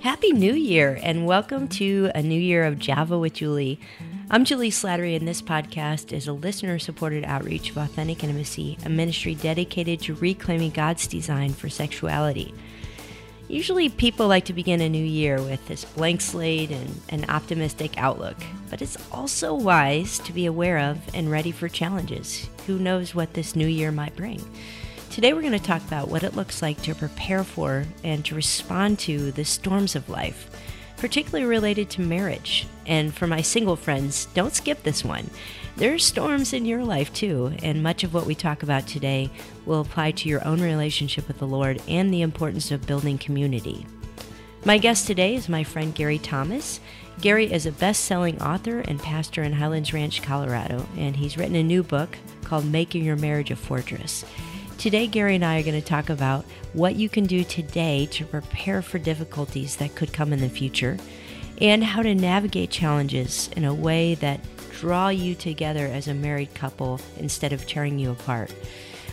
Happy New Year and welcome to a new year of Java with Juli. I'm Juli Slattery, and this podcast is a listener supported outreach of Authentic Intimacy, a ministry dedicated to reclaiming God's design for sexuality. Usually, people like to begin a new year with this blank slate and an optimistic outlook, but it's also wise to be aware of and ready for challenges. Who knows what this new year might bring? Today, we're going to talk about what it looks like to prepare for and to respond to the storms of life, particularly related to marriage. And for my single friends, don't skip this one. There are storms in your life too, and much of what we talk about today will apply to your own relationship with the Lord and the importance of building community. My guest today is my friend Gary Thomas. Gary is a best selling author and pastor in Highlands Ranch, Colorado, and he's written a new book called Making Your Marriage a Fortress. Today, Gary and I are going to talk about what you can do today to prepare for difficulties that could come in the future and how to navigate challenges in a way that draw you together as a married couple instead of tearing you apart.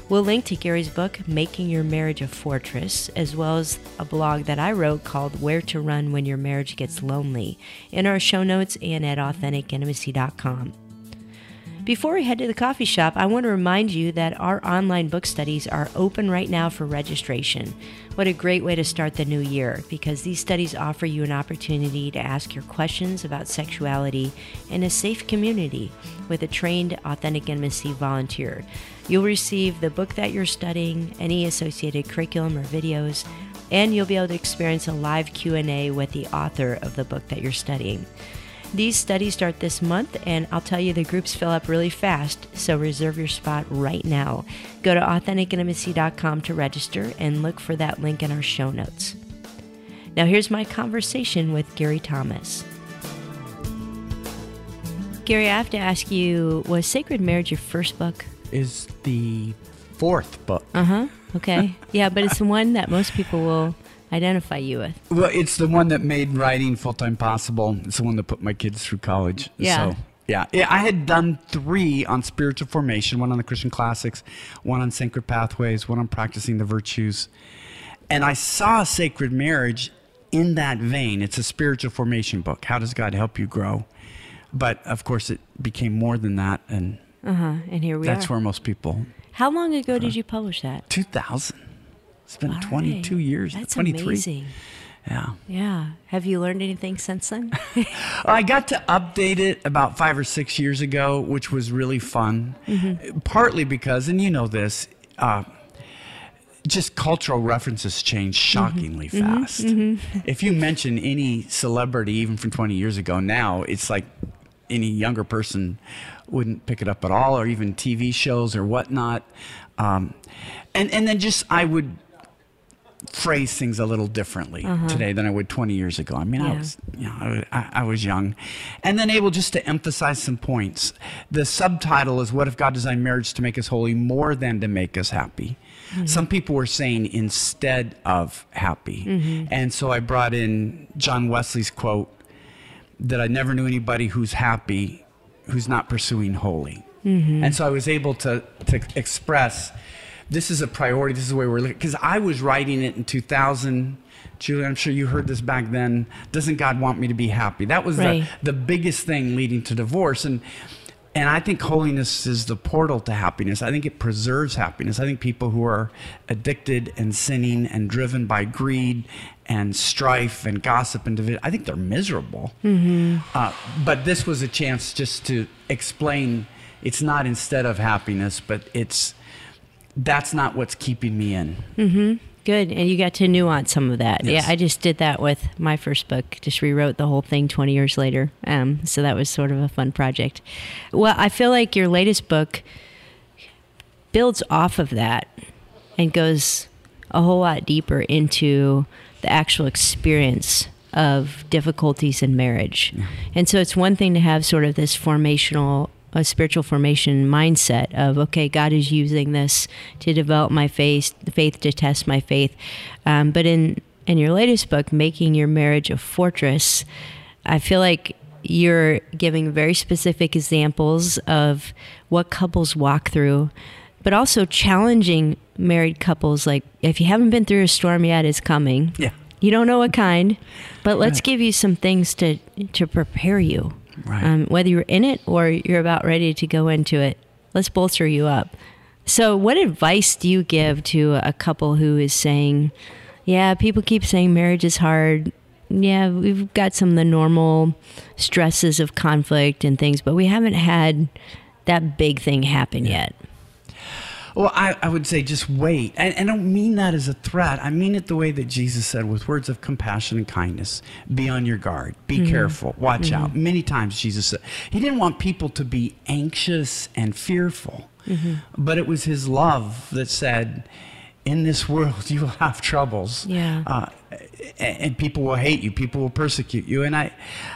We'll link to Gary's book, Making Your Marriage a Fortress, as well as a blog that I wrote called Where to Run When Your Marriage Gets Lonely, in our show notes and at AuthenticIntimacy.com. Before we head to the coffee shop, I want to remind you that our online book studies are open right now for registration. What a great way to start the new year because these studies offer you an opportunity to ask your questions about sexuality in a safe community with a trained authentic intimacy volunteer. You'll receive the book that you're studying, any associated curriculum or videos, and you'll be able to experience a live Q&A with the author of the book that you're studying. These studies start this month, and I'll tell you the groups fill up really fast, so reserve your spot right now. Go to AuthenticIntimacy.com to register and look for that link in our show notes. Now, here's my conversation with Gary Thomas. Gary, I have to ask you was Sacred Marriage your first book? Is the fourth book. Uh huh. Okay. yeah, but it's the one that most people will identify you with? Well, it's the one that made writing full time possible. It's the one that put my kids through college. Yeah. So, yeah. yeah, I had done three on spiritual formation one on the Christian classics, one on sacred pathways, one on practicing the virtues. And I saw Sacred Marriage in that vein. It's a spiritual formation book. How does God help you grow? But of course, it became more than that. And, uh-huh. and here we that's are. That's where most people. How long ago did you publish that? 2000. It's been All 22 right. years. That's 23. amazing. Yeah. Yeah. Have you learned anything since then? I got to update it about five or six years ago, which was really fun. Mm-hmm. Partly because, and you know this, uh, just cultural references change shockingly mm-hmm. fast. Mm-hmm. If you mention any celebrity, even from 20 years ago, now it's like any younger person wouldn't pick it up at all, or even TV shows or whatnot. Um, and and then just I would phrase things a little differently uh-huh. today than I would 20 years ago. I mean, yeah. I was, you know, I, I, was young, and then able just to emphasize some points. The subtitle is "What if God designed marriage to make us holy more than to make us happy?" Mm-hmm. Some people were saying instead of happy, mm-hmm. and so I brought in John Wesley's quote that I never knew anybody who's happy who's not pursuing holy. Mm-hmm. And so I was able to to express this is a priority. This is the way we're looking. Because I was writing it in 2000. Juli, I'm sure you heard this back then. Doesn't God want me to be happy? That was right. the, the biggest thing leading to divorce. And and I think holiness is the portal to happiness. I think it preserves happiness. I think people who are addicted and sinning and driven by greed and strife and gossip and division, I think they're miserable. Mm-hmm. Uh, but this was a chance just to explain it's not instead of happiness, but it's that's not what's keeping me in. Mm-hmm. Good. And you got to nuance some of that. Yes. Yeah, I just did that with my first book, just rewrote the whole thing 20 years later. Um, so that was sort of a fun project. Well, I feel like your latest book builds off of that and goes a whole lot deeper into the actual experience of difficulties in marriage. Yeah. And so it's one thing to have sort of this formational a spiritual formation mindset of okay god is using this to develop my faith faith to test my faith. Um, but in in your latest book making your marriage a fortress i feel like you're giving very specific examples of what couples walk through but also challenging married couples. Like if you haven't been through a storm yet it's coming. Yeah. You don't know what kind, but let's give you some things to to prepare you. Right. Um, whether you're in it or you're about ready to go into it, let's bolster you up. So, what advice do you give to a couple who is saying, "Yeah, people keep saying marriage is hard. Yeah, we've got some of the normal stresses of conflict and things, but we haven't had that big thing happen yet." Well, I, I would say just wait. And, and I don't mean that as a threat. I mean it the way that Jesus said with words of compassion and kindness. Be on your guard. Be mm-hmm. careful. Watch mm-hmm. out. Many times Jesus said, He didn't want people to be anxious and fearful, mm-hmm. but it was His love that said, in this world you will have troubles Yeah. uh, and, people will hate you people will persecute you. And i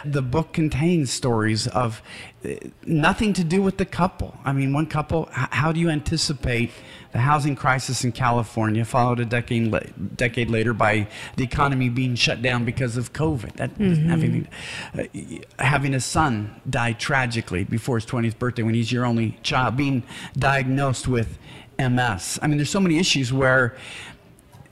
the book contains stories of uh, nothing to do with the couple. I mean one couple how do you anticipate the housing crisis in california followed a decade, decade later by the economy being shut down because of covid? That anything uh, having a son die tragically before his 20th birthday when he's your only child being diagnosed with ms i mean there's so many issues where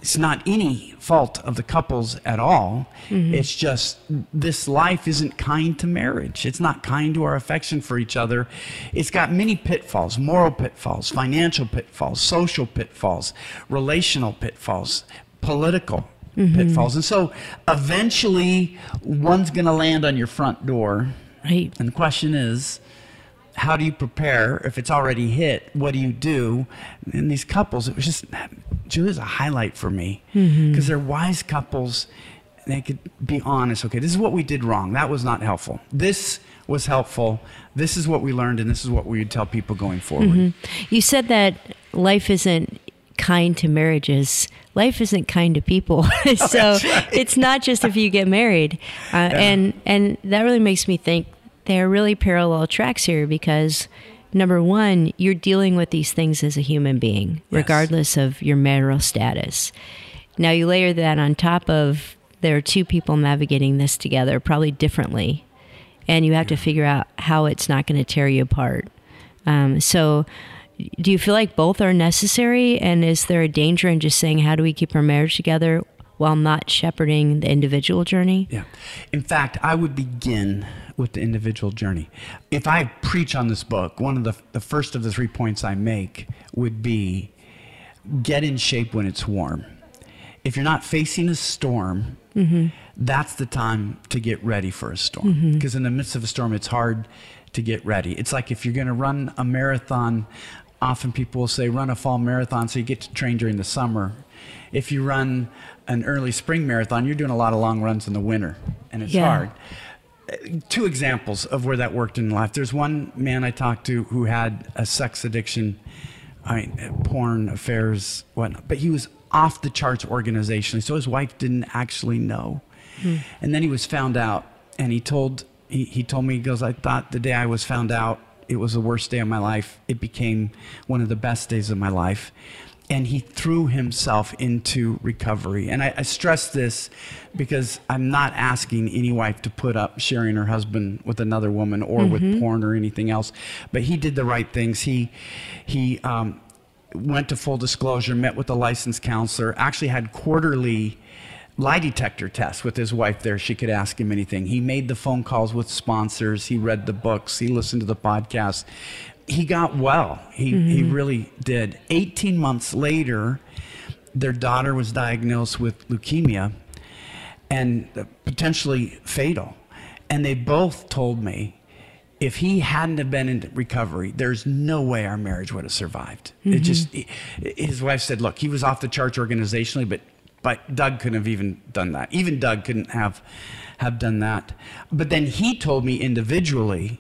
it's not any fault of the couples at all. Mm-hmm. It's just this life isn't kind to marriage. It's not kind to our affection for each other. It's got many pitfalls moral pitfalls, financial pitfalls, social pitfalls, relational pitfalls, political mm-hmm. pitfalls. And so eventually one's going to land on your front door. Right. And the question is, how do you prepare if it's already hit? What do you do? And these couples, it was just Julia's a highlight for me because they're wise couples. They could be honest. Okay, this is what we did wrong. That was not helpful. This was helpful. This is what we learned, and this is what we would tell people going forward. You said that life isn't kind to marriages. Life isn't kind to people. so it's not just if you get married. Uh, And and that really makes me think there are really parallel tracks here because number one, you're dealing with these things as a human being, regardless of your marital status. Now you layer that on top of there are two people navigating this together, probably differently, and you have to figure out how it's not going to tear you apart. Um, so, do you feel like both are necessary? And is there a danger in just saying, how do we keep our marriage together while not shepherding the individual journey? Yeah. In fact, I would begin with the individual journey. If I preach on this book, one of the, the first of the three points I make would be get in shape when it's warm. If you're not facing a storm, mm-hmm. that's the time to get ready for a storm. Mm-hmm. Because in the midst of a storm, it's hard to get ready. It's like if you're going to run a marathon, often people will say run a fall marathon so you get to train during the summer. If you run an early spring marathon, you're doing a lot of long runs in the winter, and it's Yeah. hard uh, two examples of where that worked in life. There's one man I talked to who had a sex addiction, I mean, uh, porn affairs, whatnot, but he was off the charts organizationally, so his wife didn't actually know. Hmm. And then he was found out, and he told he, he told me he goes, I thought the day I was found out it was the worst day of my life. It became one of the best days of my life and he threw himself into recovery. And I, I, stress this because I'm not asking any wife to put up sharing her husband with another woman or with porn or anything else. But he did the right things. He he um, went to full disclosure, met with a licensed counselor, actually had quarterly lie detector tests with his wife there. She could ask him anything. He made the phone calls with sponsors. He read the books. He listened to the podcast he got well. He mm-hmm. he really did. 18 months later, their daughter was diagnosed with leukemia and potentially fatal. And they both told me if he hadn't have been in recovery, there's no way our marriage would have survived. Mm-hmm. It just his wife said, "Look, he was off the charts organizationally, but but Doug couldn't have even done that. Even Doug couldn't have have done that. But then he told me individually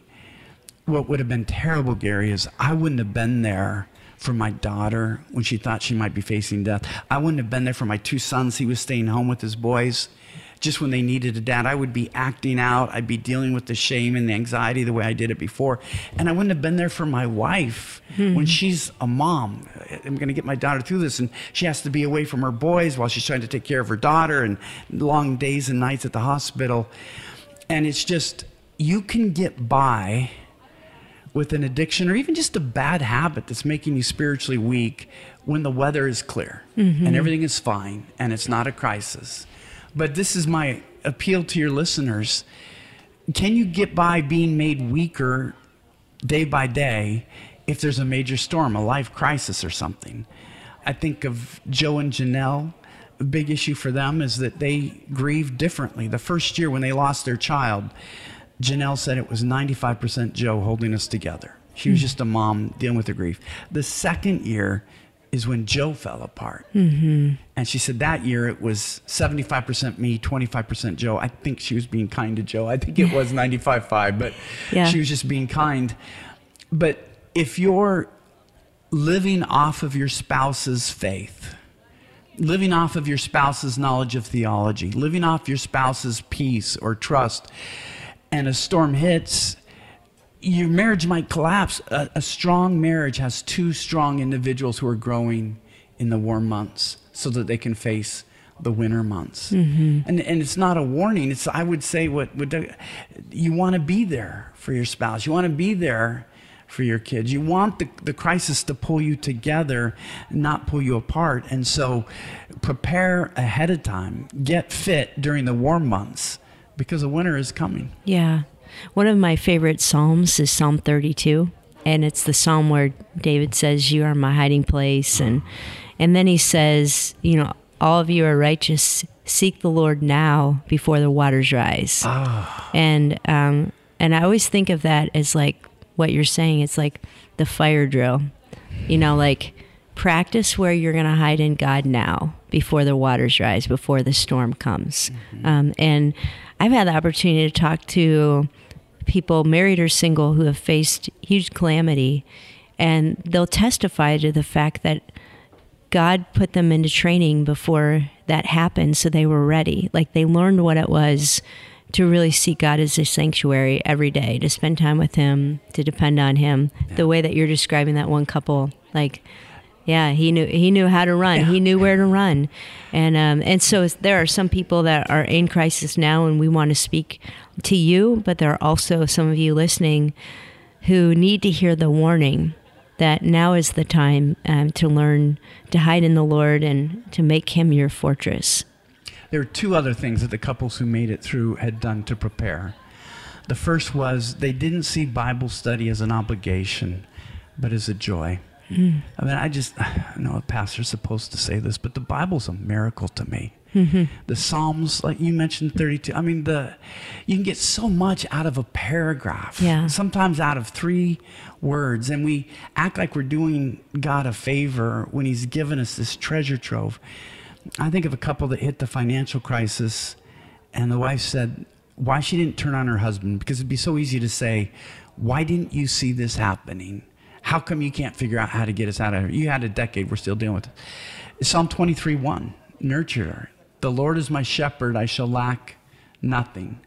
what would have been terrible, Gary, is I wouldn't have been there for my daughter when she thought she might be facing death. I wouldn't have been there for my two sons. He was staying home with his boys just when they needed a dad. I would be acting out. I'd be dealing with the shame and the anxiety the way I did it before. And I wouldn't have been there for my wife hmm. when she's a mom. I'm going to get my daughter through this. And she has to be away from her boys while she's trying to take care of her daughter and long days and nights at the hospital. And it's just, you can get by with an addiction or even just a bad habit that's making you spiritually weak when the weather is clear mm-hmm. and everything is fine and it's not a crisis. But this is my appeal to your listeners. Can you get by being made weaker day by day if there's a major storm, a life crisis or something? I think of Joe and Janelle. A big issue for them is that they grieve differently. The first year when they lost their child, Janelle said it was 95% Joe holding us together. She was just a mom dealing with the grief. The second year is when Joe fell apart. Mm-hmm. And she said that year it was 75% me, 25% Joe. I think she was being kind to Joe. I think it was 95 5, but Yeah. she was just being kind. But if you're living off of your spouse's faith, living off of your spouse's knowledge of theology, living off your spouse's peace or trust, and a storm hits, your marriage might collapse. A, a strong marriage has two strong individuals who are growing in the warm months so that they can face the winter months. Mm-hmm. And, and it's not a warning. It's, I would say, what, what you want to be there for your spouse. You want to be there for your kids. You want the, the crisis to pull you together, not pull you apart. And so prepare ahead of time. Get fit during the warm months because the winter is coming. Yeah. One of my favorite Psalms is Psalm 32. And it's the psalm where David says, You are my hiding place. And, and then he says, You know, all of you are righteous. Seek the Lord now before the waters rise. Ah. And, um, and I always think of that as like what you're saying. It's like the fire drill. You know, like practice where you're going to hide in God now before the waters rise, before the storm comes. Um, and I've had the opportunity to talk to people, married or single, who have faced huge calamity, and they'll testify to the fact that God put them into training before that happened, so they were ready. Like they learned what it was to really see God as a sanctuary every day, to spend time with Him, to depend on Him. The way that you're describing that one couple, like, yeah, he knew he knew how to run. He knew where to run, and um, and so there are some people that are in crisis now, and we want to speak to you. But there are also some of you listening who need to hear the warning that now is the time um, to learn to hide in the Lord and to make Him your fortress. There are two other things that the couples who made it through had done to prepare. The first was they didn't see Bible study as an obligation, but as a joy. I mean, I just, I know a pastor's supposed to say this, but the Bible's a miracle to me. The Psalms, like you mentioned, 32. I mean, the you can get so much out of a paragraph. Yeah. Sometimes out of three words, and we act like we're doing God a favor when He's given us this treasure trove. I think of a couple that hit the financial crisis, and the wife said, why she didn't turn on her husband because it'd be so easy to say, why didn't you see this happening? How come you can't figure out how to get us out of here? You had a decade, we're still dealing with it. Psalm 23 1, nurture her. The Lord is my shepherd, I shall lack nothing.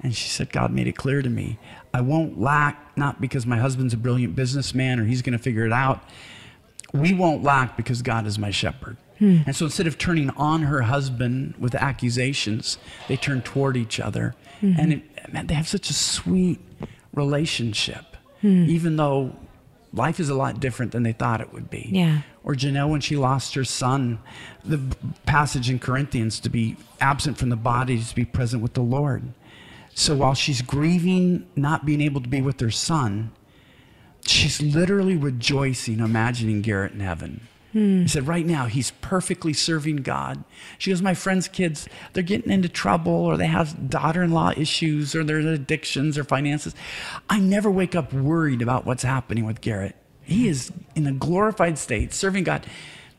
And she said, God made it clear to me. I won't lack, not because my husband's a brilliant businessman or he's going to figure it out. We won't lack because God is my shepherd. Hmm. And so instead of turning on her husband with accusations, they turn toward each other. Hmm. And it, man, they have such a sweet relationship, hmm. even though life is a lot different than they thought it would be. Yeah. Or Janelle, when she lost her son, the passage in Corinthians to be absent from the body to be present with the Lord. So while she's grieving not being able to be with her son, she's literally rejoicing, imagining Garrett in heaven. Hmm. He said, right now, he's perfectly serving God. She goes, My friends' kids, they're getting into trouble or they have daughter in law issues or their addictions or finances. I never wake up worried about what's happening with Garrett. He is in a glorified state, serving God.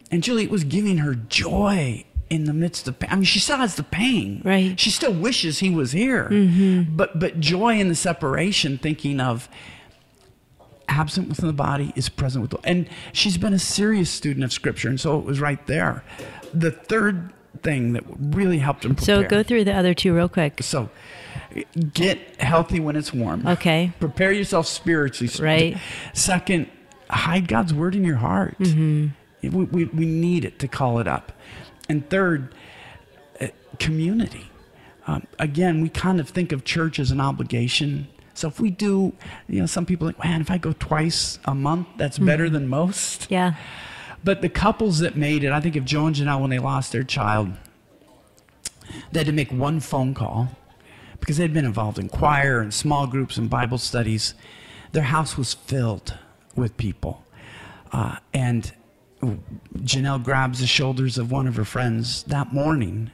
And Juli, was giving her joy in the midst of pain. I mean, she still has the pain. Right. She still wishes he was here. Mm-hmm. But but joy in the separation, thinking of absent within the body is present with the and she's been a serious student of scripture and so it was right there the third thing that really helped him prepare So go through the other two real quick. so get healthy when it's warm Okay. prepare yourself spiritually Right. second hide god's word in your heart Mm-hmm. we, we, we need it to call it up and third uh, community um, again we kind of think of church as an obligation so if we do you know some people are like man if i go twice a month that's better than most Yeah. but the couples that made it, I think of Joe and Janelle when they lost their child, They had to make one phone call because they'd been involved in choir and small groups and Bible studies. Their house was filled with people. Uh, and Janelle grabs the shoulders of one of her friends that morning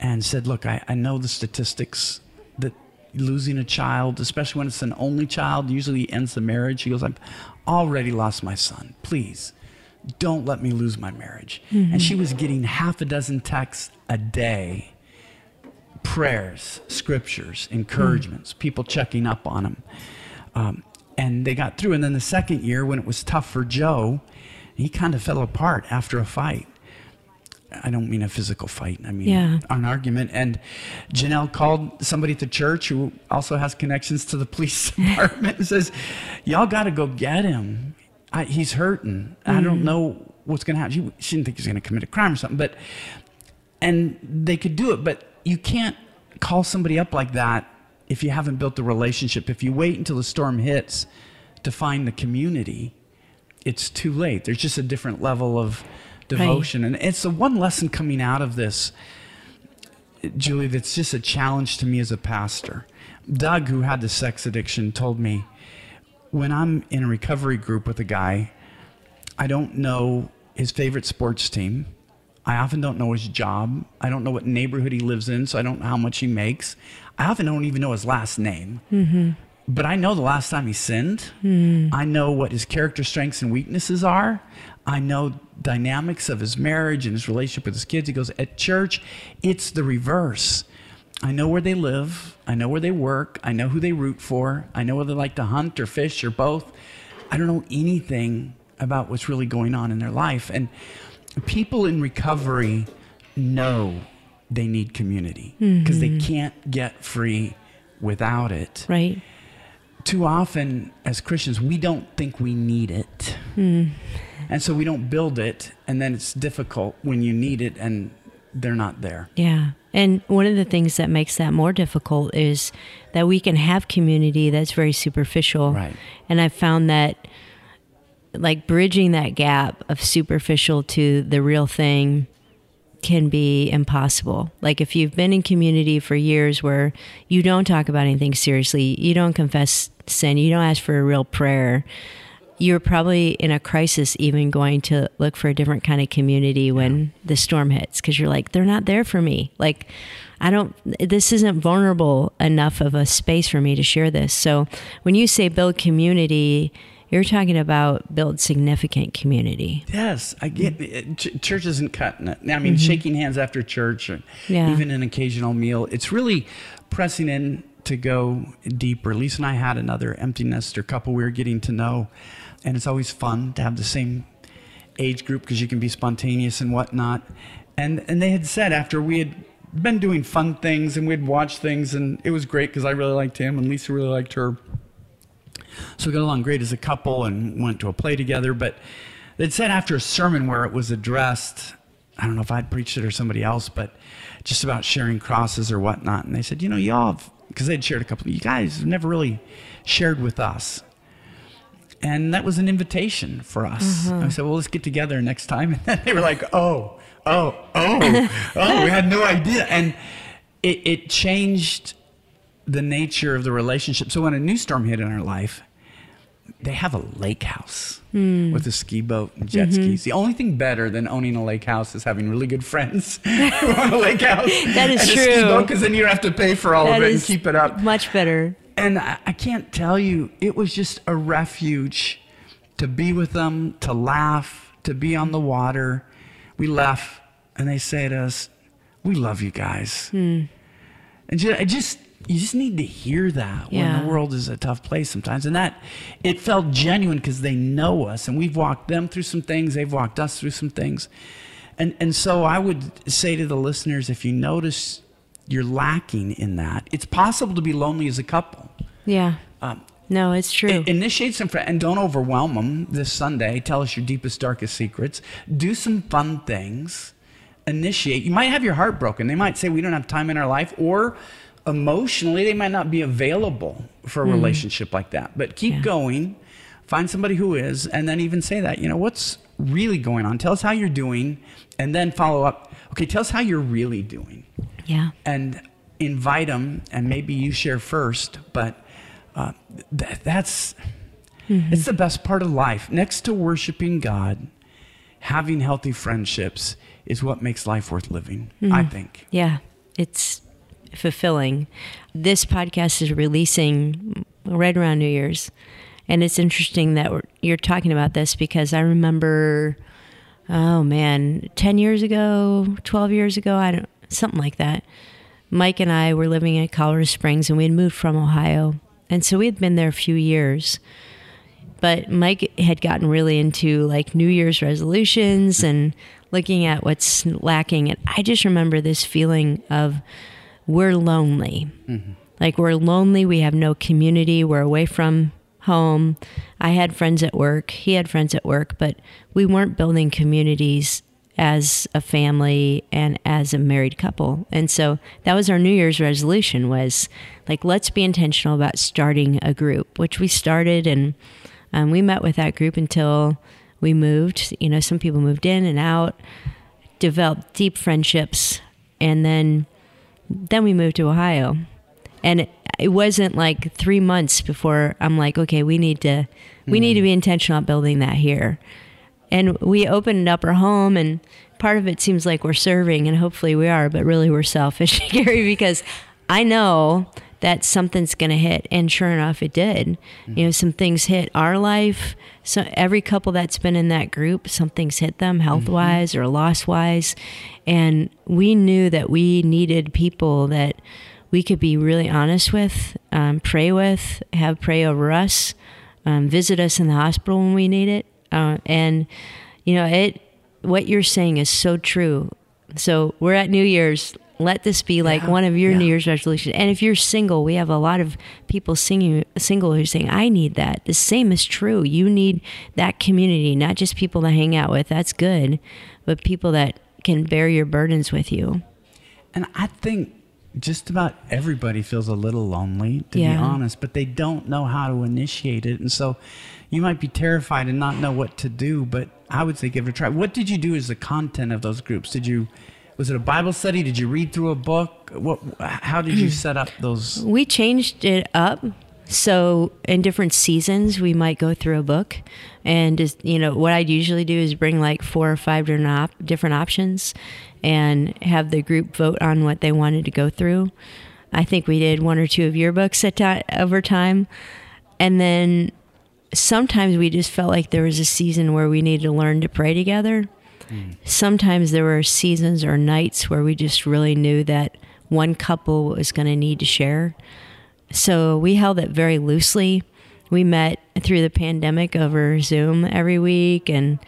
and said, Look, I, I know the statistics that losing a child, especially when it's an only child, usually ends the marriage. He goes, I've already lost my son. Please don't let me lose my marriage. Mm-hmm. And she was getting half a dozen texts a day prayers, scriptures, encouragements, mm. people checking up on them. Um, and they got through. And then the second year, when it was tough for Joe, he kind of fell apart after a fight. I don't mean a physical fight. I mean yeah. an argument. And Janelle called somebody at the church who also has connections to the police department and says, "Y'all got to go get him. I, he's hurting. Mm-hmm. I don't mm. know what's going to happen." She, she, didn't think he was going to commit a crime or something, but and they could do it, but you can't call somebody up like that if you haven't built the relationship. If you wait until the storm hits to find the community, it's too late. There's just a different level of devotion. Right. And it's the one lesson coming out of this, Juli, that's just a challenge to me as a pastor. Doug, who had the sex addiction, told me when I'm in a recovery group with a guy, I don't know his favorite sports team. I often don't know his job. I don't know what neighborhood he lives in, so I don't know how much he makes. I often don't even know his last name. Mm-hmm. But I know the last time he sinned. Mm. I know what his character strengths and weaknesses are. I know dynamics of his marriage and his relationship with his kids. He goes, At church, it's the reverse. I know where they live. I know where they work. I know who they root for. I know whether they like to hunt or fish or both. I don't know anything about what's really going on in their life. And people in recovery know they need community because mm-hmm. they can't get free without it. Right. Too often, as Christians, we don't think we need it. Mm. And so we don't build it, and then it's difficult when you need it and they're not there. Yeah. And one of the things that makes that more difficult is that we can have community that's very superficial. Right. And I've found that like bridging that gap of superficial to the real thing can be impossible. Like if you've been in community for years where you don't talk about anything seriously, you don't confess sin, you don't ask for a real prayer, you're probably in a crisis even going to look for a different kind of community when yeah. the storm hits because you're like they're not there for me like i don't this isn't vulnerable enough of a space for me to share this so when you say build community you're talking about build significant community. Yes, I get it. Ch- church isn't cutting it. I mean, mm-hmm. shaking hands after church, or yeah. even an occasional meal. It's really pressing in to go deeper. Lisa and I had another empty nester couple we were getting to know and it's always fun to have the same age group because you can be spontaneous and whatnot. And and they had said after we had been doing fun things and we'd watch things and it was great because I really liked him and Lisa really liked her. So we got along great as a couple and went to a play together. But they'd said after a sermon where it was addressed, I don't know if I'd preached it or somebody else, but just about sharing crosses or whatnot. And they said, you know, y'all, because they'd shared a couple, you guys never really shared with us and that was an invitation for us. Mm-hmm. I said, "Well, let's get together next time." And then they were like, "Oh, oh, oh, oh!" we had no idea, and it, it changed the nature of the relationship. So when a new storm hit in our life, they have a lake house mm. with a ski boat and jet mm-hmm. skis. The only thing better than owning a lake house is having really good friends who own a lake house. that is and true. Because then you don't have to pay for all that of it and keep it up. Much better and I, I can't tell you, it was just a refuge to be with them, to laugh, to be on the water. We left, and they say to us, "We love you guys." Hmm. And just, I just, you just need to hear that yeah. when the world is a tough place sometimes, and that it felt genuine because they know us, and we've walked them through some things, they've walked us through some things, and and so I would say to the listeners, if you notice you're lacking in that. It's possible to be lonely as a couple. Yeah. Um, no, it's true. Initiate some friends and don't overwhelm them this Sunday. Tell us your deepest, darkest secrets. Do some fun things. Initiate. You might have your heart broken. They might say, We don't have time in our life. Or emotionally, they might not be available for a mm. relationship like that. But keep yeah. going. Find somebody who is. And then even say that, you know, what's really going on? Tell us how you're doing. And then follow up okay, tell us how you're really doing. Yeah. And invite them, and maybe you share first, but uh, th- that's Mm-hmm. it's the best part of life. Next to worshiping God, having healthy friendships is what makes life worth living, I Mm-hmm. think. Yeah, it's fulfilling. This podcast is releasing right around New Year's. And it's interesting that you're talking about this because I remember, oh man, 10 years ago, 12 years ago, I don't, something like that. Mike and I were living in Colorado Springs and we had moved from Ohio. And so we had been there a few years but Mike had gotten really into like New Year's resolutions and looking at what's lacking. And I just remember this feeling of we're lonely. Mm-hmm. Like we're lonely. We have no community. We're away from home. I had friends at work. He had friends at work, but we weren't building communities as a family and as a married couple. And so that was our New Year's resolution was like let's be intentional about starting a group, which we started and um, we met with that group until we moved. You know, some people moved in and out, developed deep friendships, and then then we moved to Ohio. And it, wasn't like three months before I'm like, okay, we need to we need to be hmm. intentional about building that here. And we opened up our home, and part of it seems like we're serving, and hopefully we are, but really we're selfish, Gary, because I know that something's going to hit. And sure enough it did. You know hmm. some things hit our life. So every couple that's been in that group something's hit them mm-hmm. health wise or loss wise and we knew that we needed people that we could be really honest with um, pray with have pray over us um, visit us in the hospital when we need it uh, and you know it what you're saying is so true so we're at new year's let this be like Yeah, one of your yeah. New Year's resolutions. And if you're single, we have a lot of people singing single who are saying, I need that. The same is true. You need that community, not just people to hang out with. That's good, but people that can bear your burdens with you. And I think just about everybody feels a little lonely, to Yeah. be honest, but they don't know how to initiate it. And so you might be terrified and not know what to do, but I would say give it a try. What did you do as the content of those groups? Did you, was it a Bible study? Did you read through a book? What, how did you set up those? We changed it up. So in different seasons, we might go through a book, and just, you know what I'd usually do is bring like four or five different op- different options, and have the group vote on what they wanted to go through. I think we did one or two of your books at ti over time, and then sometimes we just felt like there was a season where we needed to learn to pray together. Hmm. Sometimes there were seasons or nights where we just really knew that one couple was going to need to share. So we held it very loosely. We met through the pandemic over Zoom every week, and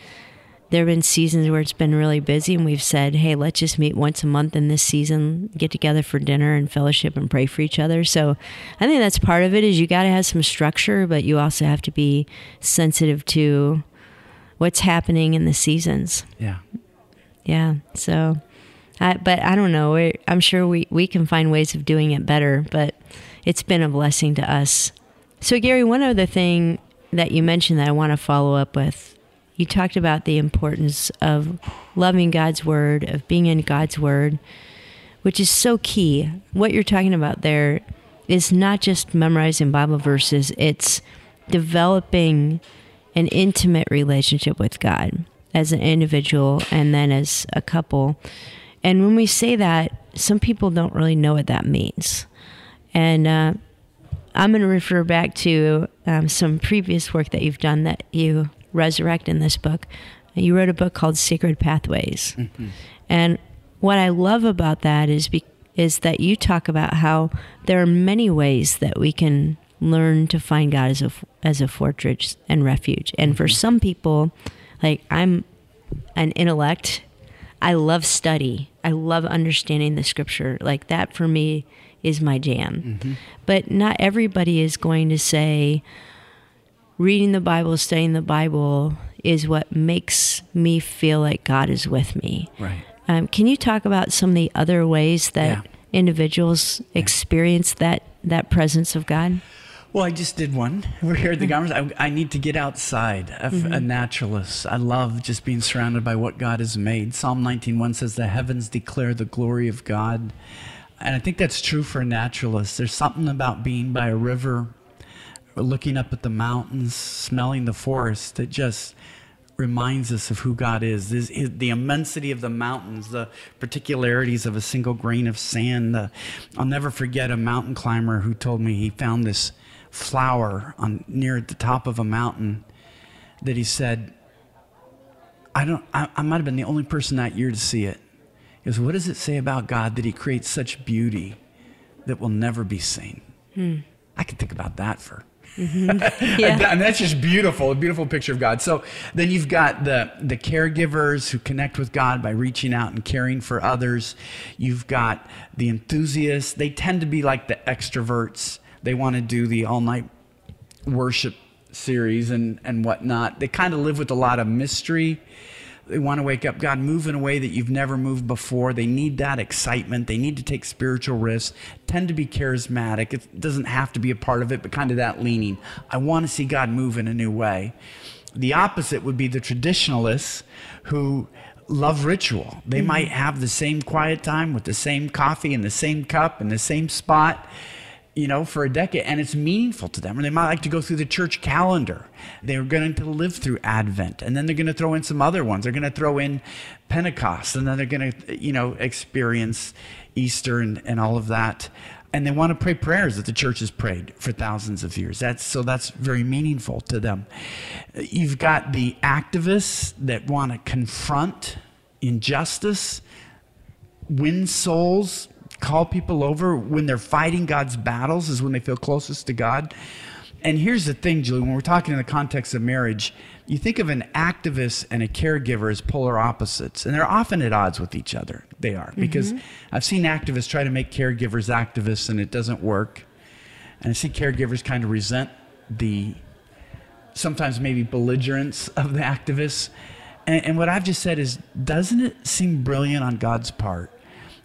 there have been seasons where it's been really busy, and we've said, hey, let's just meet once a month in this season, get together for dinner and fellowship and pray for each other. So I think that's part of it is you got to have some structure, but you also have to be sensitive to what's happening in the seasons. Yeah. Yeah. So, I, but I don't know. I'm sure we, we can find ways of doing it better, but it's been a blessing to us. So, Gary, one other thing that you mentioned that I want to follow up with you talked about the importance of loving God's word, of being in God's word, which is so key. What you're talking about there is not just memorizing Bible verses, it's developing an intimate relationship with God as an individual and then as a couple. And when we say that, some people don't really know what that means. And uh, I'm going to refer back to um, some previous work that you've done that you resurrect in this book. You wrote a book called Sacred Pathways. And what I love about that is be- is that you talk about how there are many ways that we can learn to find God as a f- as a fortress and refuge. And for some people, like I'm an intellect, I love study. I love understanding the scripture. Like that for me is my jam. But not everybody is going to say reading the Bible, studying the Bible is what makes me feel like God is with me. Right. Um, can you talk about some of the other ways that Yeah. individuals experience that that presence of God? Well, I just did one. We're here at the Gommers. I, I need to get outside. I'm Mm-hmm. a naturalist. I love just being surrounded by what God has made. Psalm 19:1 says, "The heavens declare the glory of God," and I think that's true for naturalists. There's something about being by a river, looking up at the mountains, smelling the forest that just reminds us of who God is. This, is the immensity of the mountains, the particularities of a single grain of sand. The, I'll never forget a mountain climber who told me he found this flower on near the top of a mountain that he said, I don't I, I might have been the only person that year to see it. Goes, What does it say about God that he creates such beauty that will never be seen? I could think about that for mm-hmm. Yeah. and that's just beautiful, a beautiful picture of God. So then you've got the the caregivers who connect with God by reaching out and caring for others. You've got the enthusiasts. They tend to be like the extroverts. They want to do the all night worship series and and whatnot. They kind of live with a lot of mystery. They want to wake up, God, move in a way that you've never moved before. They need that excitement. They need to take spiritual risks, tend to be charismatic. It doesn't have to be a part of it, but kind of that leaning. I want to see God move in a new way. The opposite would be the traditionalists who love ritual. They mm-hmm. might have the same quiet time with the same coffee in the same cup in the same spot you know, for a decade, and it's meaningful to them. Or they might like to go through the church calendar. They're going to live through Advent, and then they're going to throw in some other ones. They're going to throw in Pentecost, and then they're going to, you know, experience Easter and, and all of that. And they want to pray prayers that the church has prayed for thousands of years. That's so that's very meaningful to them. You've got the activists that want to confront injustice, win souls, call people over when they're fighting God's battles is when they feel closest to God. And here's the thing, Juli, when we're talking in the context of marriage, you think of an activist and a caregiver as polar opposites, and they're often at odds with each other. They are, mm-hmm. because I've seen activists try to make caregivers activists and it doesn't work. And I see caregivers kind of resent the sometimes maybe belligerence of the activists. And, and what I've just said is, doesn't it seem brilliant on God's part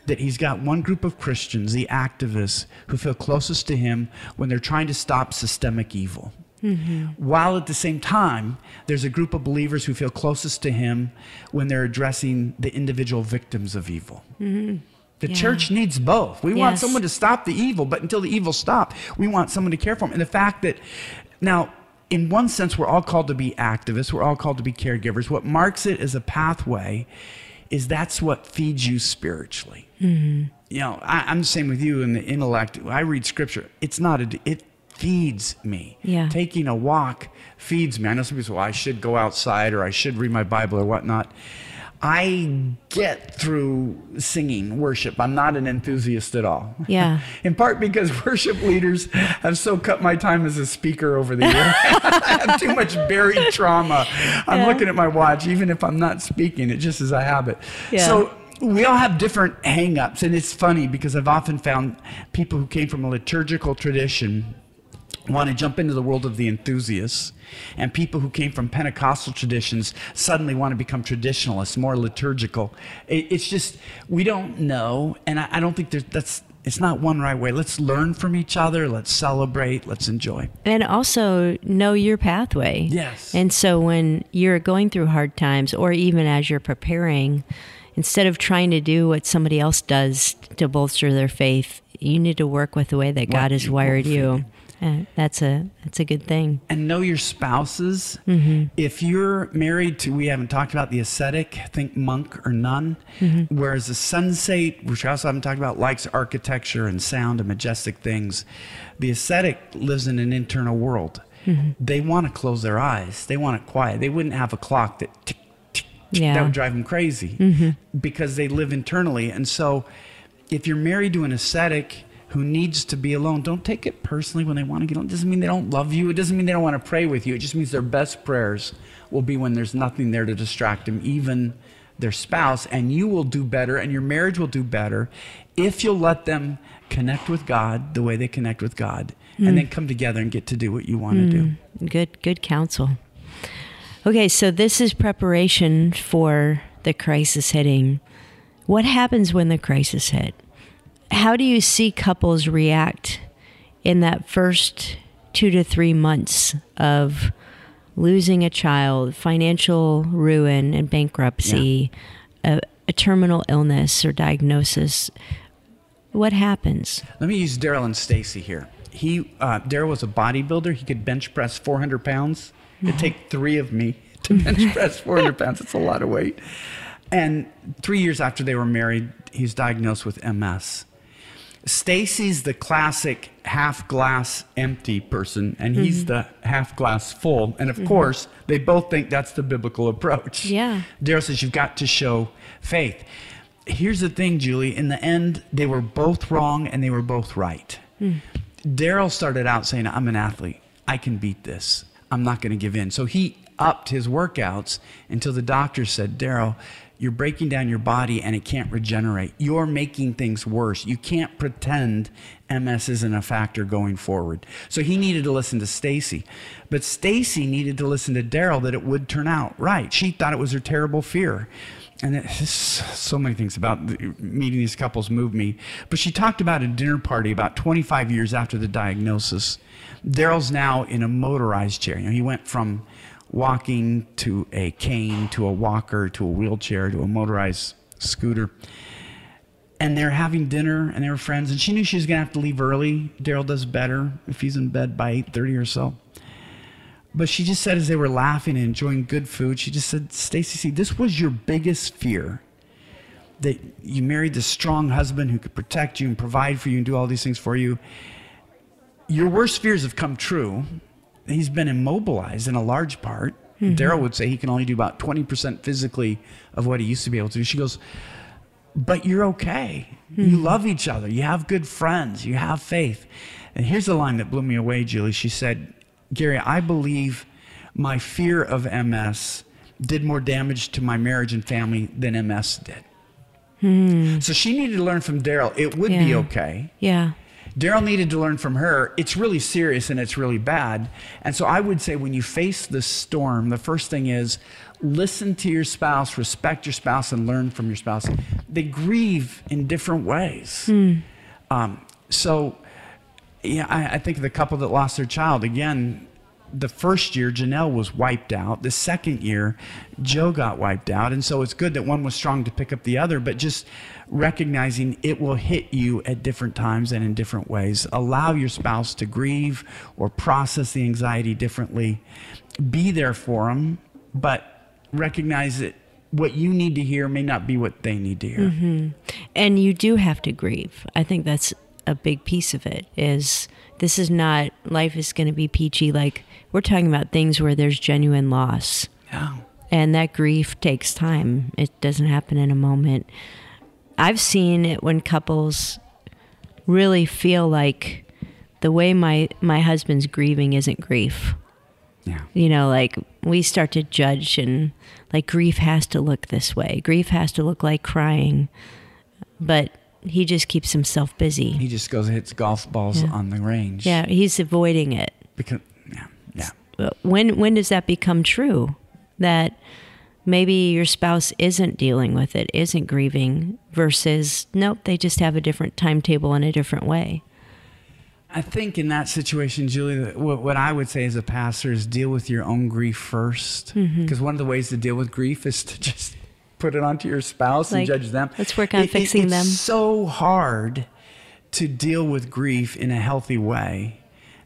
that He's got one group of Christians, the activists, who feel closest to Him when they're trying to stop systemic evil? Mm-hmm. While at the same time, there's a group of believers who feel closest to Him when they're addressing the individual victims of evil. Mm-hmm. The Yeah. church needs both. We want someone to stop the evil, but until the evil stops, we want someone to care for them. And the fact that, now, in one sense, we're all called to be activists, we're all called to be caregivers. What marks it as a pathway is that's what feeds you spiritually. You know, I, I'm the same with you in the intellect. I read scripture, it's not a, it feeds me. Yeah. Taking a walk feeds me. I know some people say, well, I should go outside or I should read my Bible or whatnot. I get through singing worship. I'm not an enthusiast at all. Yeah. In part because worship leaders have so cut my time as a speaker over the years. I have too much buried trauma. I'm Yeah. looking at my watch, even if I'm not speaking, it just is a habit. Yeah. So we all have different hang-ups, and it's funny because I've often found people who came from a liturgical tradition want to jump into the world of the enthusiasts and people who came from pentecostal traditions suddenly want to become traditionalists more liturgical it, it's just we don't know and i, I don't think there's that's it's not one right way let's learn from each other let's celebrate let's enjoy And also know your pathway. Yes. And so when you're going through hard times, or even as you're preparing, instead of trying to do what somebody else does to bolster their faith, you need to work with the way that God has wired what you. Uh, that's a that's a good thing. and know your spouses. Mm-hmm. If you're married to, we haven't talked about the ascetic, think monk or nun, mm-hmm. whereas the sensate, which I also haven't talked about, likes architecture and sound and majestic things. The ascetic lives in an internal world. Mm-hmm. They want to close their eyes. They want it quiet. They wouldn't have a clock that tick, tick, tick. Yeah. that would drive them crazy because they live internally. And so, if you're married to an ascetic who needs to be alone, don't take it personally when they want to get alone. It doesn't mean they don't love you. It doesn't mean they don't want to pray with you. It just means their best prayers will be when there's nothing there to distract them, even their spouse. And you will do better, and your marriage will do better if you'll let them connect with God the way they connect with God, and mm. then come together and get to do what you want to do. Mm. Good good counsel. Okay, so this is preparation for the crisis hitting. What happens when the crisis hit? How do you see couples react in that first two to three months of losing a child, financial ruin and bankruptcy, a, a terminal illness or diagnosis, what happens? Let me use Daryl and Stacy here. He uh, Daryl was a bodybuilder. He could bench press 400 pounds. It'd take three of me to bench press 400 pounds. It's a lot of weight. And three years after they were married, he's diagnosed with MS. Stacy's the classic half glass empty person, and he's mm-hmm. the half glass full. And of mm-hmm. course, they both think that's the biblical approach. Yeah. Daryl says, You've got to show faith. Here's the thing, Juli. In the end, they were both wrong and they were both right. Hmm. Daryl started out saying, I'm an athlete. I can beat this. I'm not going to give in. So he upped his workouts until the doctor said, Daryl, you're breaking down your body and it can't regenerate. You're making things worse. You can't pretend MS isn't a factor going forward. So he needed to listen to Stacy. But Stacy needed to listen to Daryl that it would turn out right. She thought it was her terrible fear. And it's so many things about meeting these couples moved me. But she talked about a dinner party about 25 years after the diagnosis. Daryl's now in a motorized chair. You know, he went from walking to a cane to a walker to a wheelchair to a motorized scooter. And they're having dinner and they were friends. And she knew she was going to have to leave early. Daryl does better if he's in bed by 8:30 or so. But she just said as they were laughing and enjoying good food, she just said, Stacy, see, this was your biggest fear. That you married this strong husband who could protect you and provide for you and do all these things for you. Your worst fears have come true. He's been immobilized in a large part. Mm-hmm. Daryl would say he can only do about 20% physically of what he used to be able to do. She goes, But you're okay. You mm-hmm. love each other. You have good friends. You have faith. And here's the line that blew me away, Juli. She said, Gary, I believe my fear of MS did more damage to my marriage and family than MS did. Hmm. So she needed to learn from Daryl. It would be okay. Yeah. Daryl needed to learn from her. It's really serious and it's really bad. And so I would say when you face the storm, the first thing is listen to your spouse, respect your spouse, and learn from your spouse. They grieve in different ways. Um, so, yeah, I, I think of the couple that lost their child again. The first year, Janelle was wiped out. The second year, Joe got wiped out. And so it's good that one was strong to pick up the other, but just recognizing it will hit you at different times and in different ways. Allow your spouse to grieve or process the anxiety differently. Be there for them, but recognize that what you need to hear may not be what they need to hear. Mm-hmm. and you do have to grieve i think that's a big piece of it is this is not life is going to be peachy like we're talking about things where there's genuine loss Yeah. and that grief takes time it doesn't happen in a moment i've seen it when couples really feel like the way my my husband's grieving isn't grief Yeah. you know like we start to judge and like grief has to look this way grief has to look like crying but he just keeps himself busy He just goes and hits golf balls Yeah. on the range. yeah he's avoiding it Because, yeah. When when does that become true that maybe your spouse isn't dealing with it isn't grieving versus nope they just have a different timetable in a different way I think in that situation, Juli, what, what I would say as a pastor is deal with your own grief first. Mm-hmm. Because one of the ways to deal with grief is to just put it onto your spouse Like, and judge them. let's work on fixing it's them. so hard to deal with grief in a healthy way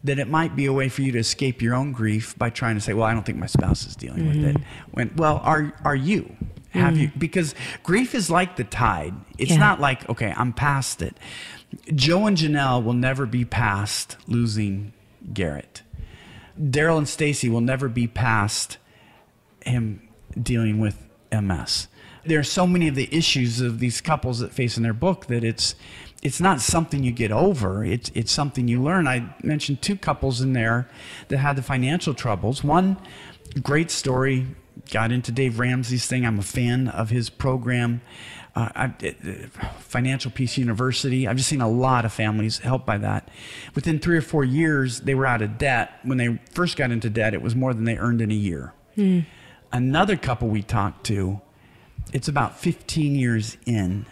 that it might be a way for you to escape your own grief by trying to say, "Well, I don't think my spouse is dealing with it." Mm-hmm. When, well, are are you? Have you? Because grief is like the tide. It's Yeah. not like, okay, I'm past it. Joe and Janelle will never be past losing Garrett. Daryl and Stacy will never be past him dealing with MS. There are so many of the issues of these couples that face in their book that it's it's not something you get over. It's it's something you learn. I mentioned two couples in there that had the financial troubles. One great story got into Dave Ramsey's thing. I'm a fan of his program. Uh, I, Financial Peace University. I've just seen a lot of families helped by that. Within three or four years, they were out of debt. When they first got into debt, it was more than they earned in a year. Another couple we talked to, it's about 15 years in,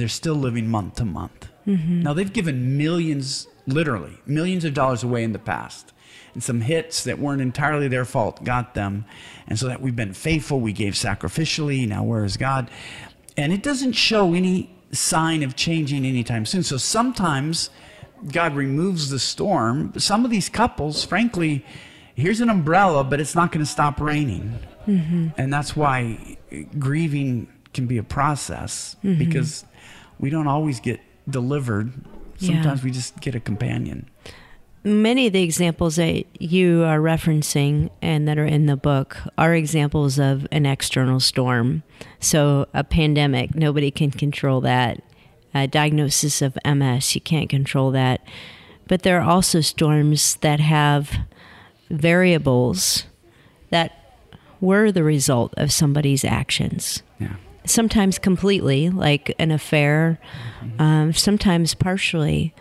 they're still living month to month. Mm-hmm. Now, they've given millions, literally, millions of dollars away in the past. And some hits that weren't entirely their fault got them. And so that we've been faithful, we gave sacrificially. Now, where is God? And it doesn't show any sign of changing anytime soon. So sometimes God removes the storm. Some of these couples, frankly, here's an umbrella, but it's not going to stop raining. Mm-hmm. And that's why grieving can be a process mm-hmm. because we don't always get delivered. Yeah. Sometimes we just get a companion. Many of the examples that you are referencing and that are in the book are examples of an external storm. So, a pandemic, nobody can control that. A diagnosis of MS, you can't control that. But there are also storms that have variables that were the result of somebody's actions. Yeah. Sometimes completely, like an affair, um, sometimes partially,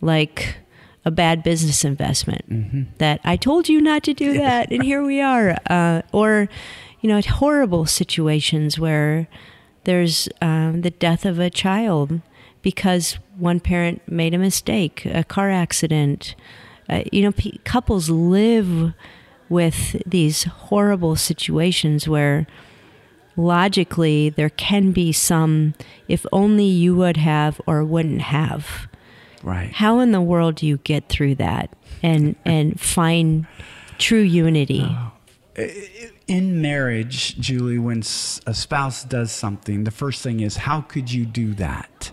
like a bad business investment that I told you not to do that, and here we are. Uh, or, you know, horrible situations where there's um, the death of a child because one parent made a mistake, a car accident. Uh, you know, pe- couples live with these horrible situations where logically there can be some if only you would have or wouldn't have Right. how in the world do you get through that and and find true unity uh, In marriage, Juli, when a spouse does something, the first thing is, how could you do that?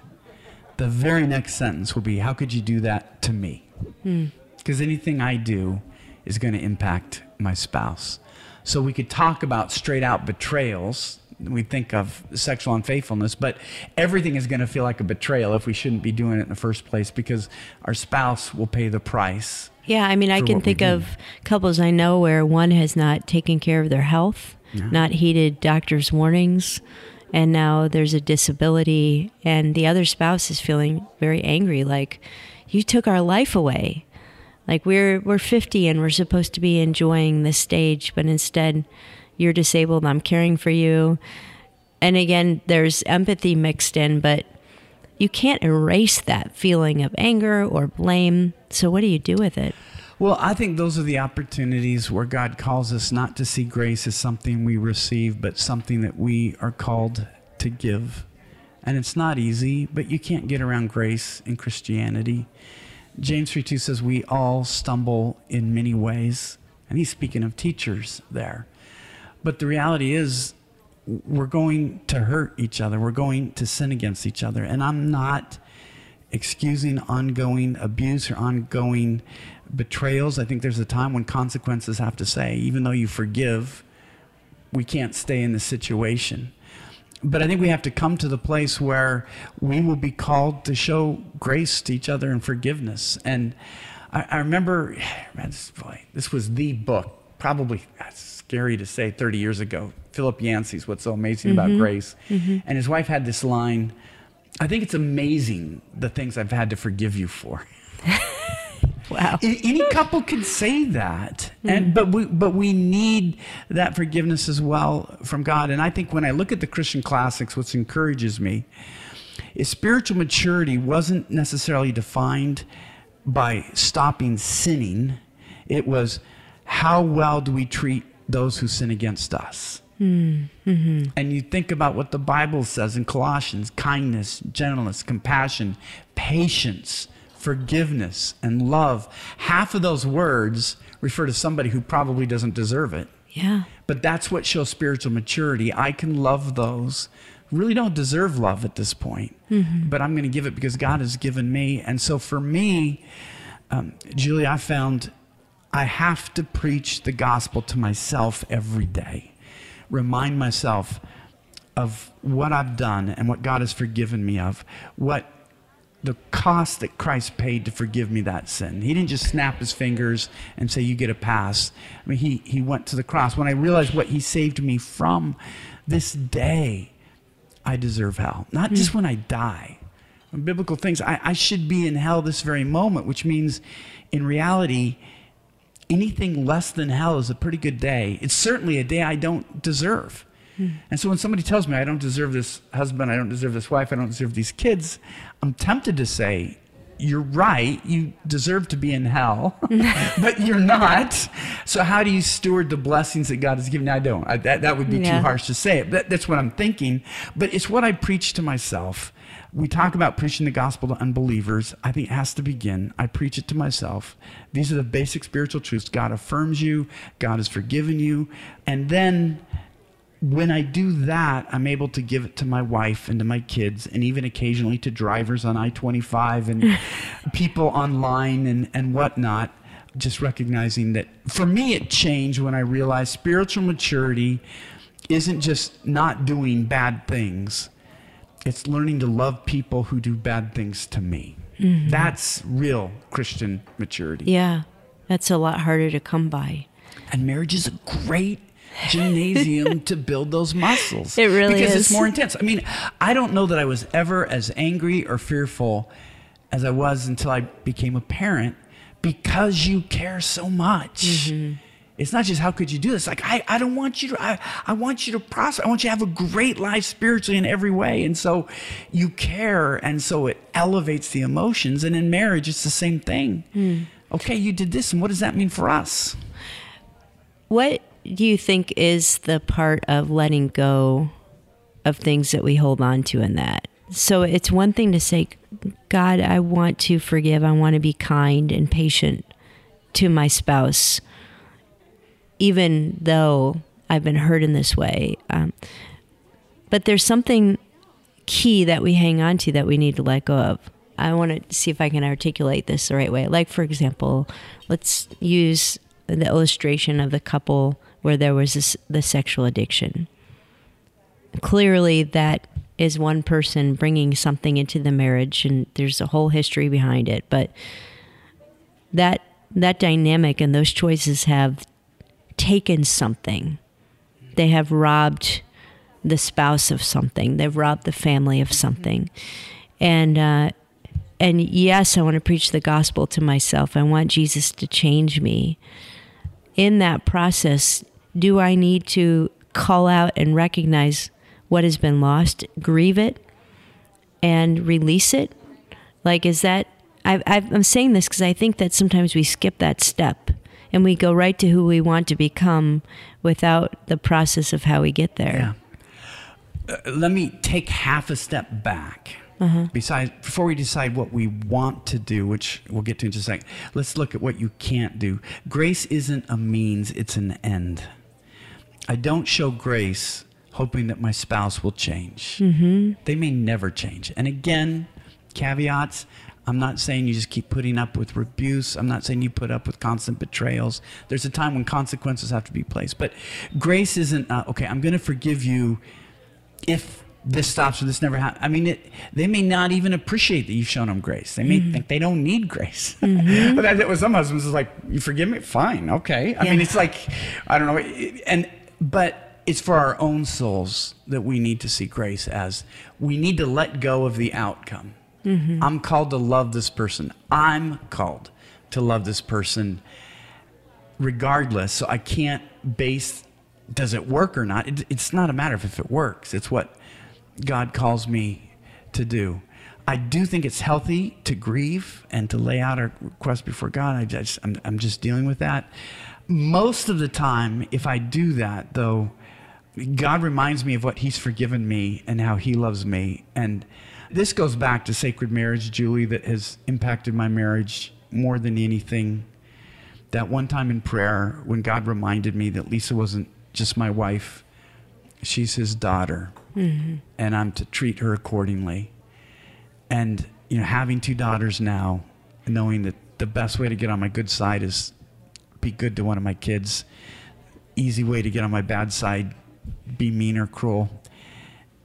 The very next sentence will be, how could you do that to me? Hmm. Because anything I do is going to impact my spouse. So we could talk about straight out betrayals. We think of sexual unfaithfulness, but everything is going to feel like a betrayal if we shouldn't be doing it in the first place because our spouse will pay the price. yeah i mean i can think of couples i know where one has not taken care of their health not heeded doctor's warnings and now there's a disability and the other spouse is feeling very angry like you took our life away like we're we're 50 and we're supposed to be enjoying this stage but instead you're disabled i'm caring for you and again there's empathy mixed in but you can't erase that feeling of anger or blame so what do you do with it Well, I think those are the opportunities where God calls us not to see grace as something we receive, but something that we are called to give. And it's not easy, but you can't get around grace in Christianity. James 3 2 says, We all stumble in many ways. And he's speaking of teachers there. But the reality is, we're going to hurt each other. We're going to sin against each other. And I'm not excusing ongoing abuse or ongoing betrayals. I think there's a time when consequences have to say, even though you forgive, we can't stay in the situation. But I think we have to come to the place where we will be called to show grace to each other and forgiveness. And I, I remember, man, this, boy, this was the book, probably scary to say 30 years ago. Philip Yancey's What's So Amazing About mm-hmm. Grace. Mm-hmm. And his wife had this line I think it's amazing the things I've had to forgive you for. wow Any couple could say that, and hmm. but we but we need that forgiveness as well from God. And I think when I look at the Christian classics, what encourages me is spiritual maturity wasn't necessarily defined by stopping sinning. It was how well do we treat those who sin against us. Hmm. Mm-hmm. And you think about what the Bible says in Colossians kindness, gentleness, compassion, patience, forgiveness, and love. Half of those words refer to somebody who probably doesn't deserve it. yeah But that's what shows spiritual maturity. I can love those really don't deserve love at this point, but I'm going to give it because God has given me. And so for me, um, Juli, I found I have to preach the gospel to myself every day. Remind myself of what I've done and what God has forgiven me of, what the cost that Christ paid to forgive me that sin. He didn't just snap his fingers and say, You get a pass. I mean, he, he went to the cross. When I realized what he saved me from this day, I deserve hell. Not just hmm. when I die. Biblical things, I, I should be in hell this very moment, which means in reality, anything less than hell is a pretty good day. It's certainly a day I don't deserve. Hmm. And so when somebody tells me I don't deserve this husband, I don't deserve this wife, I don't deserve these kids, I'm tempted to say, you're right. You deserve to be in hell, but you're not. So how do you steward the blessings that God has given? I don't. I, that that would be Yeah. too harsh to say it. But that's what I'm thinking. But it's what I preach to myself. We talk about preaching the gospel to unbelievers. I think it has to begin. I preach it to myself. These are the basic spiritual truths. God affirms you. God has forgiven you, and then when I do that, I'm able to give it to my wife and to my kids, and even occasionally to drivers on I 25 and people online and, and whatnot. Just recognizing that for me, it changed when I realized spiritual maturity isn't just not doing bad things, it's learning to love people who do bad things to me. Mm-hmm. That's real Christian maturity. Yeah. That's a lot harder to come by. And marriage is a great gymnasium to build those muscles. It really is. because is. it's more intense. I mean, I don't know that I was ever as angry or fearful as I was until I became a parent because you care so much. Mm-hmm. It's not just how could you do this? Like I, I don't want you to I, I want you to prosper. I want you to have a great life spiritually in every way. And so you care and so it elevates the emotions. And in marriage it's the same thing. Hmm. Okay, you did this and what does that mean for us? What do you think is the part of letting go of things that we hold on to in that? So it's one thing to say, God, I want to forgive. I want to be kind and patient to my spouse, even though I've been hurt in this way. Um, but there's something key that we hang on to that we need to let go of. I want to see if I can articulate this the right way. Like, for example, let's use the illustration of the couple where there was this, the sexual addiction. Clearly, that is one person bringing something into the marriage, and there's a whole history behind it. But that that dynamic and those choices have taken something. They have robbed the spouse of something. They've robbed the family of something, and uh, and yes, I want to preach the gospel to myself. I want Jesus to change me. In that process, do I need to call out and recognize what has been lost, grieve it, and release it? Like, is that? I've, I'm saying this because I think that sometimes we skip that step and we go right to who we want to become without the process of how we get there. Yeah. Uh, let me take half a step back. Uh Besides, before we decide what we want to do, which we'll get to in just a second, let's look at what you can't do. Grace isn't a means; it's an end. I don't show grace hoping that my spouse will change. Mm-hmm. They may never change. And again, caveats. I'm not saying you just keep putting up with abuse. I'm not saying you put up with constant betrayals. There's a time when consequences have to be placed. But grace isn't, uh, okay, I'm going to forgive you if this stops or this never happens. I mean, it, they may not even appreciate that you've shown them grace. They may mm-hmm. think they don't need grace. Mm-hmm. but that's what some husbands is like, you forgive me? Fine, okay. I mean, it's like, I don't know. And, but it's for our own souls that we need to see grace as we need to let go of the outcome. Mm-hmm. I'm called to love this person. I'm called to love this person regardless. So I can't base does it work or not. It, it's not a matter of if it works. It's what God calls me to do. I do think it's healthy to grieve and to lay out our request before God. I just, I'm, I'm just dealing with that. Most of the time, if I do that, though, God reminds me of what He's forgiven me and how He loves me. And this goes back to sacred marriage, Juli, that has impacted my marriage more than anything that one time in prayer when God reminded me that Lisa wasn't just my wife, she's his daughter, mm-hmm. and I'm to treat her accordingly. And, you know, having two daughters now, knowing that the best way to get on my good side is be good to one of my kids, easy way to get on my bad side, be mean or cruel.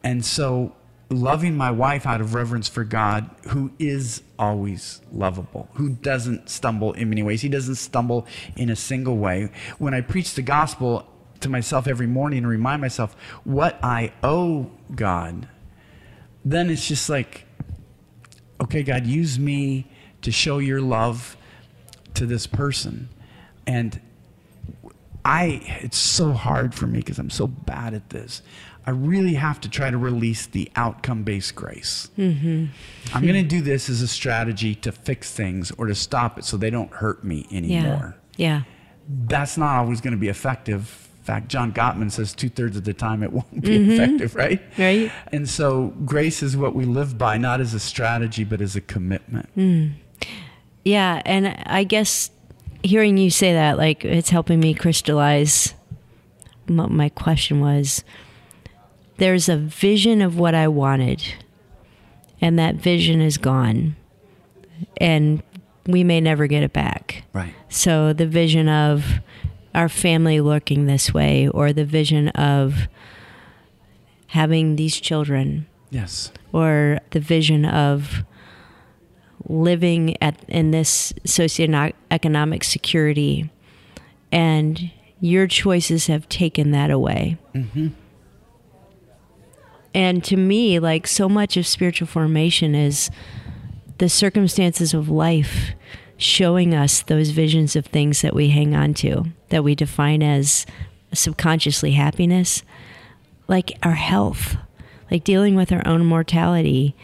And so, loving my wife out of reverence for God, who is always lovable, who doesn't stumble in many ways, he doesn't stumble in a single way. When I preach the gospel to myself every morning and remind myself what I owe God, then it's just like, okay, God, use me to show your love to this person. And I it's so hard for me because I'm so bad at this. I really have to try to release the outcome based grace. Mm-hmm. I'm going to do this as a strategy to fix things or to stop it so they don't hurt me anymore. Yeah. That's not always going to be effective. Fact, John Gottman says two thirds of the time it won't be mm-hmm. effective, right? Right. And so grace is what we live by, not as a strategy, but as a commitment. Hmm. Yeah. And I guess hearing you say that, like, it's helping me crystallize what my question was. There's a vision of what I wanted, and that vision is gone. And we may never get it back. Right. So the vision of our family looking this way, or the vision of having these children, Yes. or the vision of living at in this socioeconomic security, and your choices have taken that away. Mm-hmm. And to me, like so much of spiritual formation is the circumstances of life showing us those visions of things that we hang on to, that we define as subconsciously happiness, like our health, like dealing with our own mortality.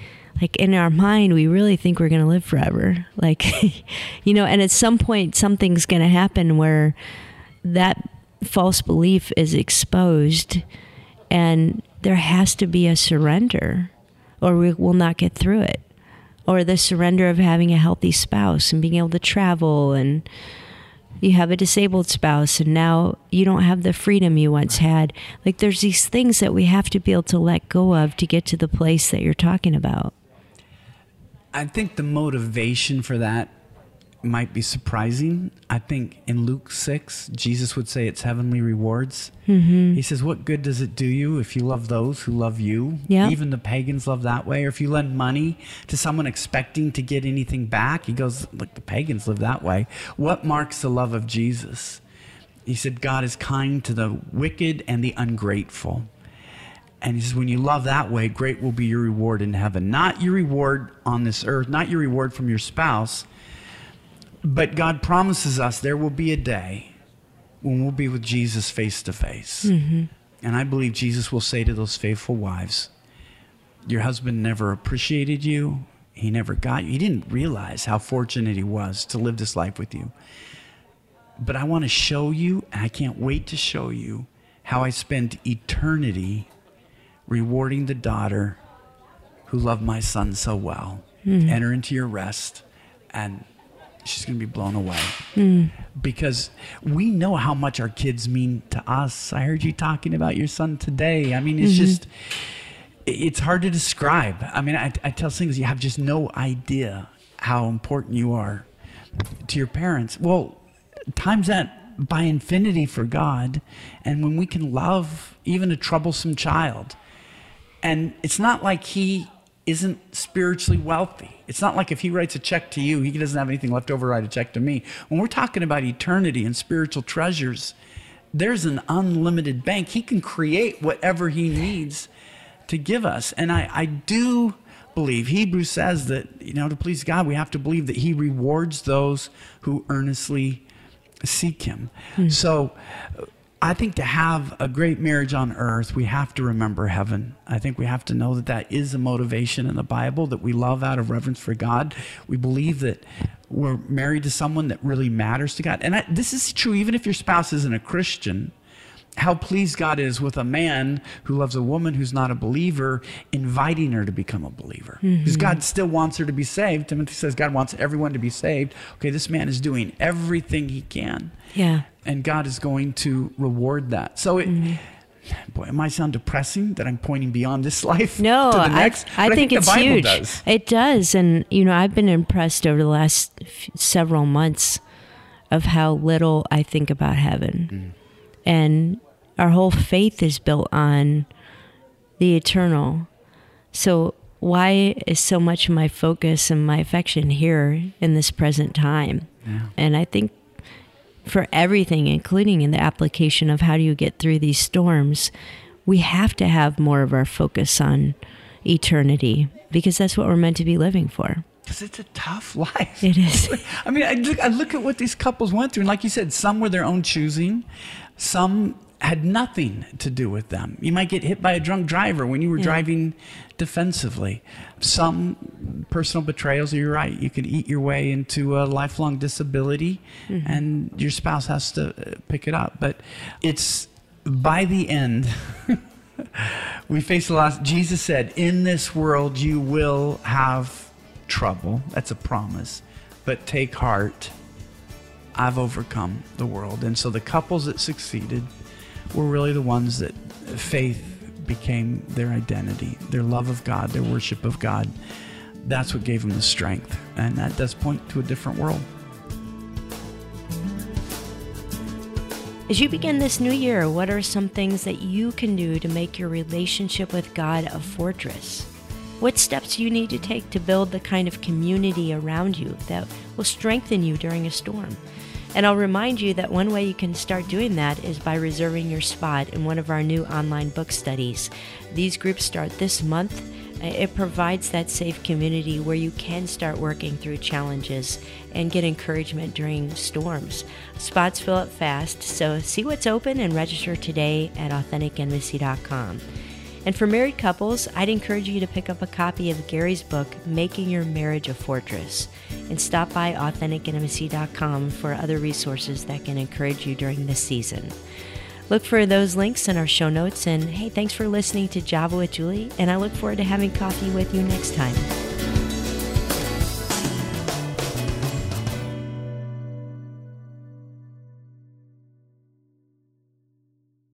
Like in our mind, we really think we're going to live forever. Like, you know, and at some point, something's going to happen where that false belief is exposed and there has to be a surrender or we will not get through it or the surrender of having a healthy spouse and being able to travel and you have a disabled spouse and now you don't have the freedom you once had. Like there's these things that we have to be able to let go of to get to the place that you're talking about. I think the motivation for that might be surprising. I think in Luke 6, Jesus would say it's heavenly rewards. Mm-hmm. He says, What good does it do you if you love those who love you? Yeah. Even the pagans love that way. Or if you lend money to someone expecting to get anything back, he goes, Look, the pagans live that way. What marks the love of Jesus? He said, God is kind to the wicked and the ungrateful. And he says, when you love that way, great will be your reward in heaven. Not your reward on this earth, not your reward from your spouse, but God promises us there will be a day when we'll be with Jesus face to face. Mm-hmm. And I believe Jesus will say to those faithful wives, Your husband never appreciated you. He never got you. He didn't realize how fortunate he was to live this life with you. But I want to show you, and I can't wait to show you, how I spent eternity rewarding the daughter who loved my son so well. Mm-hmm. Enter into your rest, and she's going to be blown away. Hmm. Because we know how much our kids mean to us. I heard you talking about your son today. I mean, it's mm-hmm. just, it's hard to describe. I mean, I, I tell things you have just no idea how important you are to your parents. Well, times that by infinity for God. And when we can love even a troublesome child, and it's not like he isn't spiritually wealthy. It's not like if he writes a check to you, he doesn't have anything left over to write a check to me. When we're talking about eternity and spiritual treasures, there's an unlimited bank. He can create whatever he needs to give us. And I, I do believe, Hebrews says that, you know, to please God, we have to believe that he rewards those who earnestly seek him. Hmm. So I think to have a great marriage on earth, we have to remember heaven. I think we have to know that that is a motivation in the Bible that we love out of reverence for God. We believe that we're married to someone that really matters to God. And I, this is true even if your spouse isn't a Christian. How pleased God is with a man who loves a woman who's not a believer, inviting her to become a believer. Mm-hmm. Because God still wants her to be saved. Timothy says God wants everyone to be saved. Okay, this man is doing everything he can yeah and God is going to reward that. So it, mm-hmm. boy, it might sound depressing that I'm pointing beyond this life No, to the I, next. I, but think, the it's Bible huge. Does. It does, and you know, I've been impressed over the last f- several months of how little I think about heaven, mm. and our whole faith is built on the eternal. So why is so much of my focus and my affection here in this present time? And I think for everything, including in the application of how do you get through these storms, we have to have more of our focus on eternity because that's what we're meant to be living for. Because it's a tough life. It is. I mean, I look, I look at what these couples went through, and like you said, some were their own choosing. Some had nothing to do with them. You might get hit by a drunk driver when you were yeah. driving defensively. Some personal betrayals, you're right, you could eat your way into a lifelong disability mm-hmm. and your spouse has to uh, pick it up. But it's by the end, we face a lot. Jesus said, In this world you will have trouble. That's a promise. But take heart. I've overcome the world. And so the couples that succeeded were really the ones that faith became their identity, their love of God, their worship of God. That's what gave them the strength. And that does point to a different world. As you begin this new year, what are some things that you can do to make your relationship with God a fortress? What steps you need to take to build the kind of community around you that will strengthen you during a storm? And I'll remind you that one way you can start doing that is by reserving your spot in one of our new online book studies. These groups start this month uh, it provides that safe community where you can start working through challenges and get encouragement during storms. Spots fill up fast, so see what's open and register today at AuthenticIntimacy.com. And for married couples, I'd encourage you to pick up a copy of Gary's book, Making Your Marriage a Fortress, and stop by AuthenticIntimacy.com for other resources that can encourage you during this season. Look for those links in our show notes. And hey, thanks for listening to Java with Juli. And I look forward to having coffee with you next time.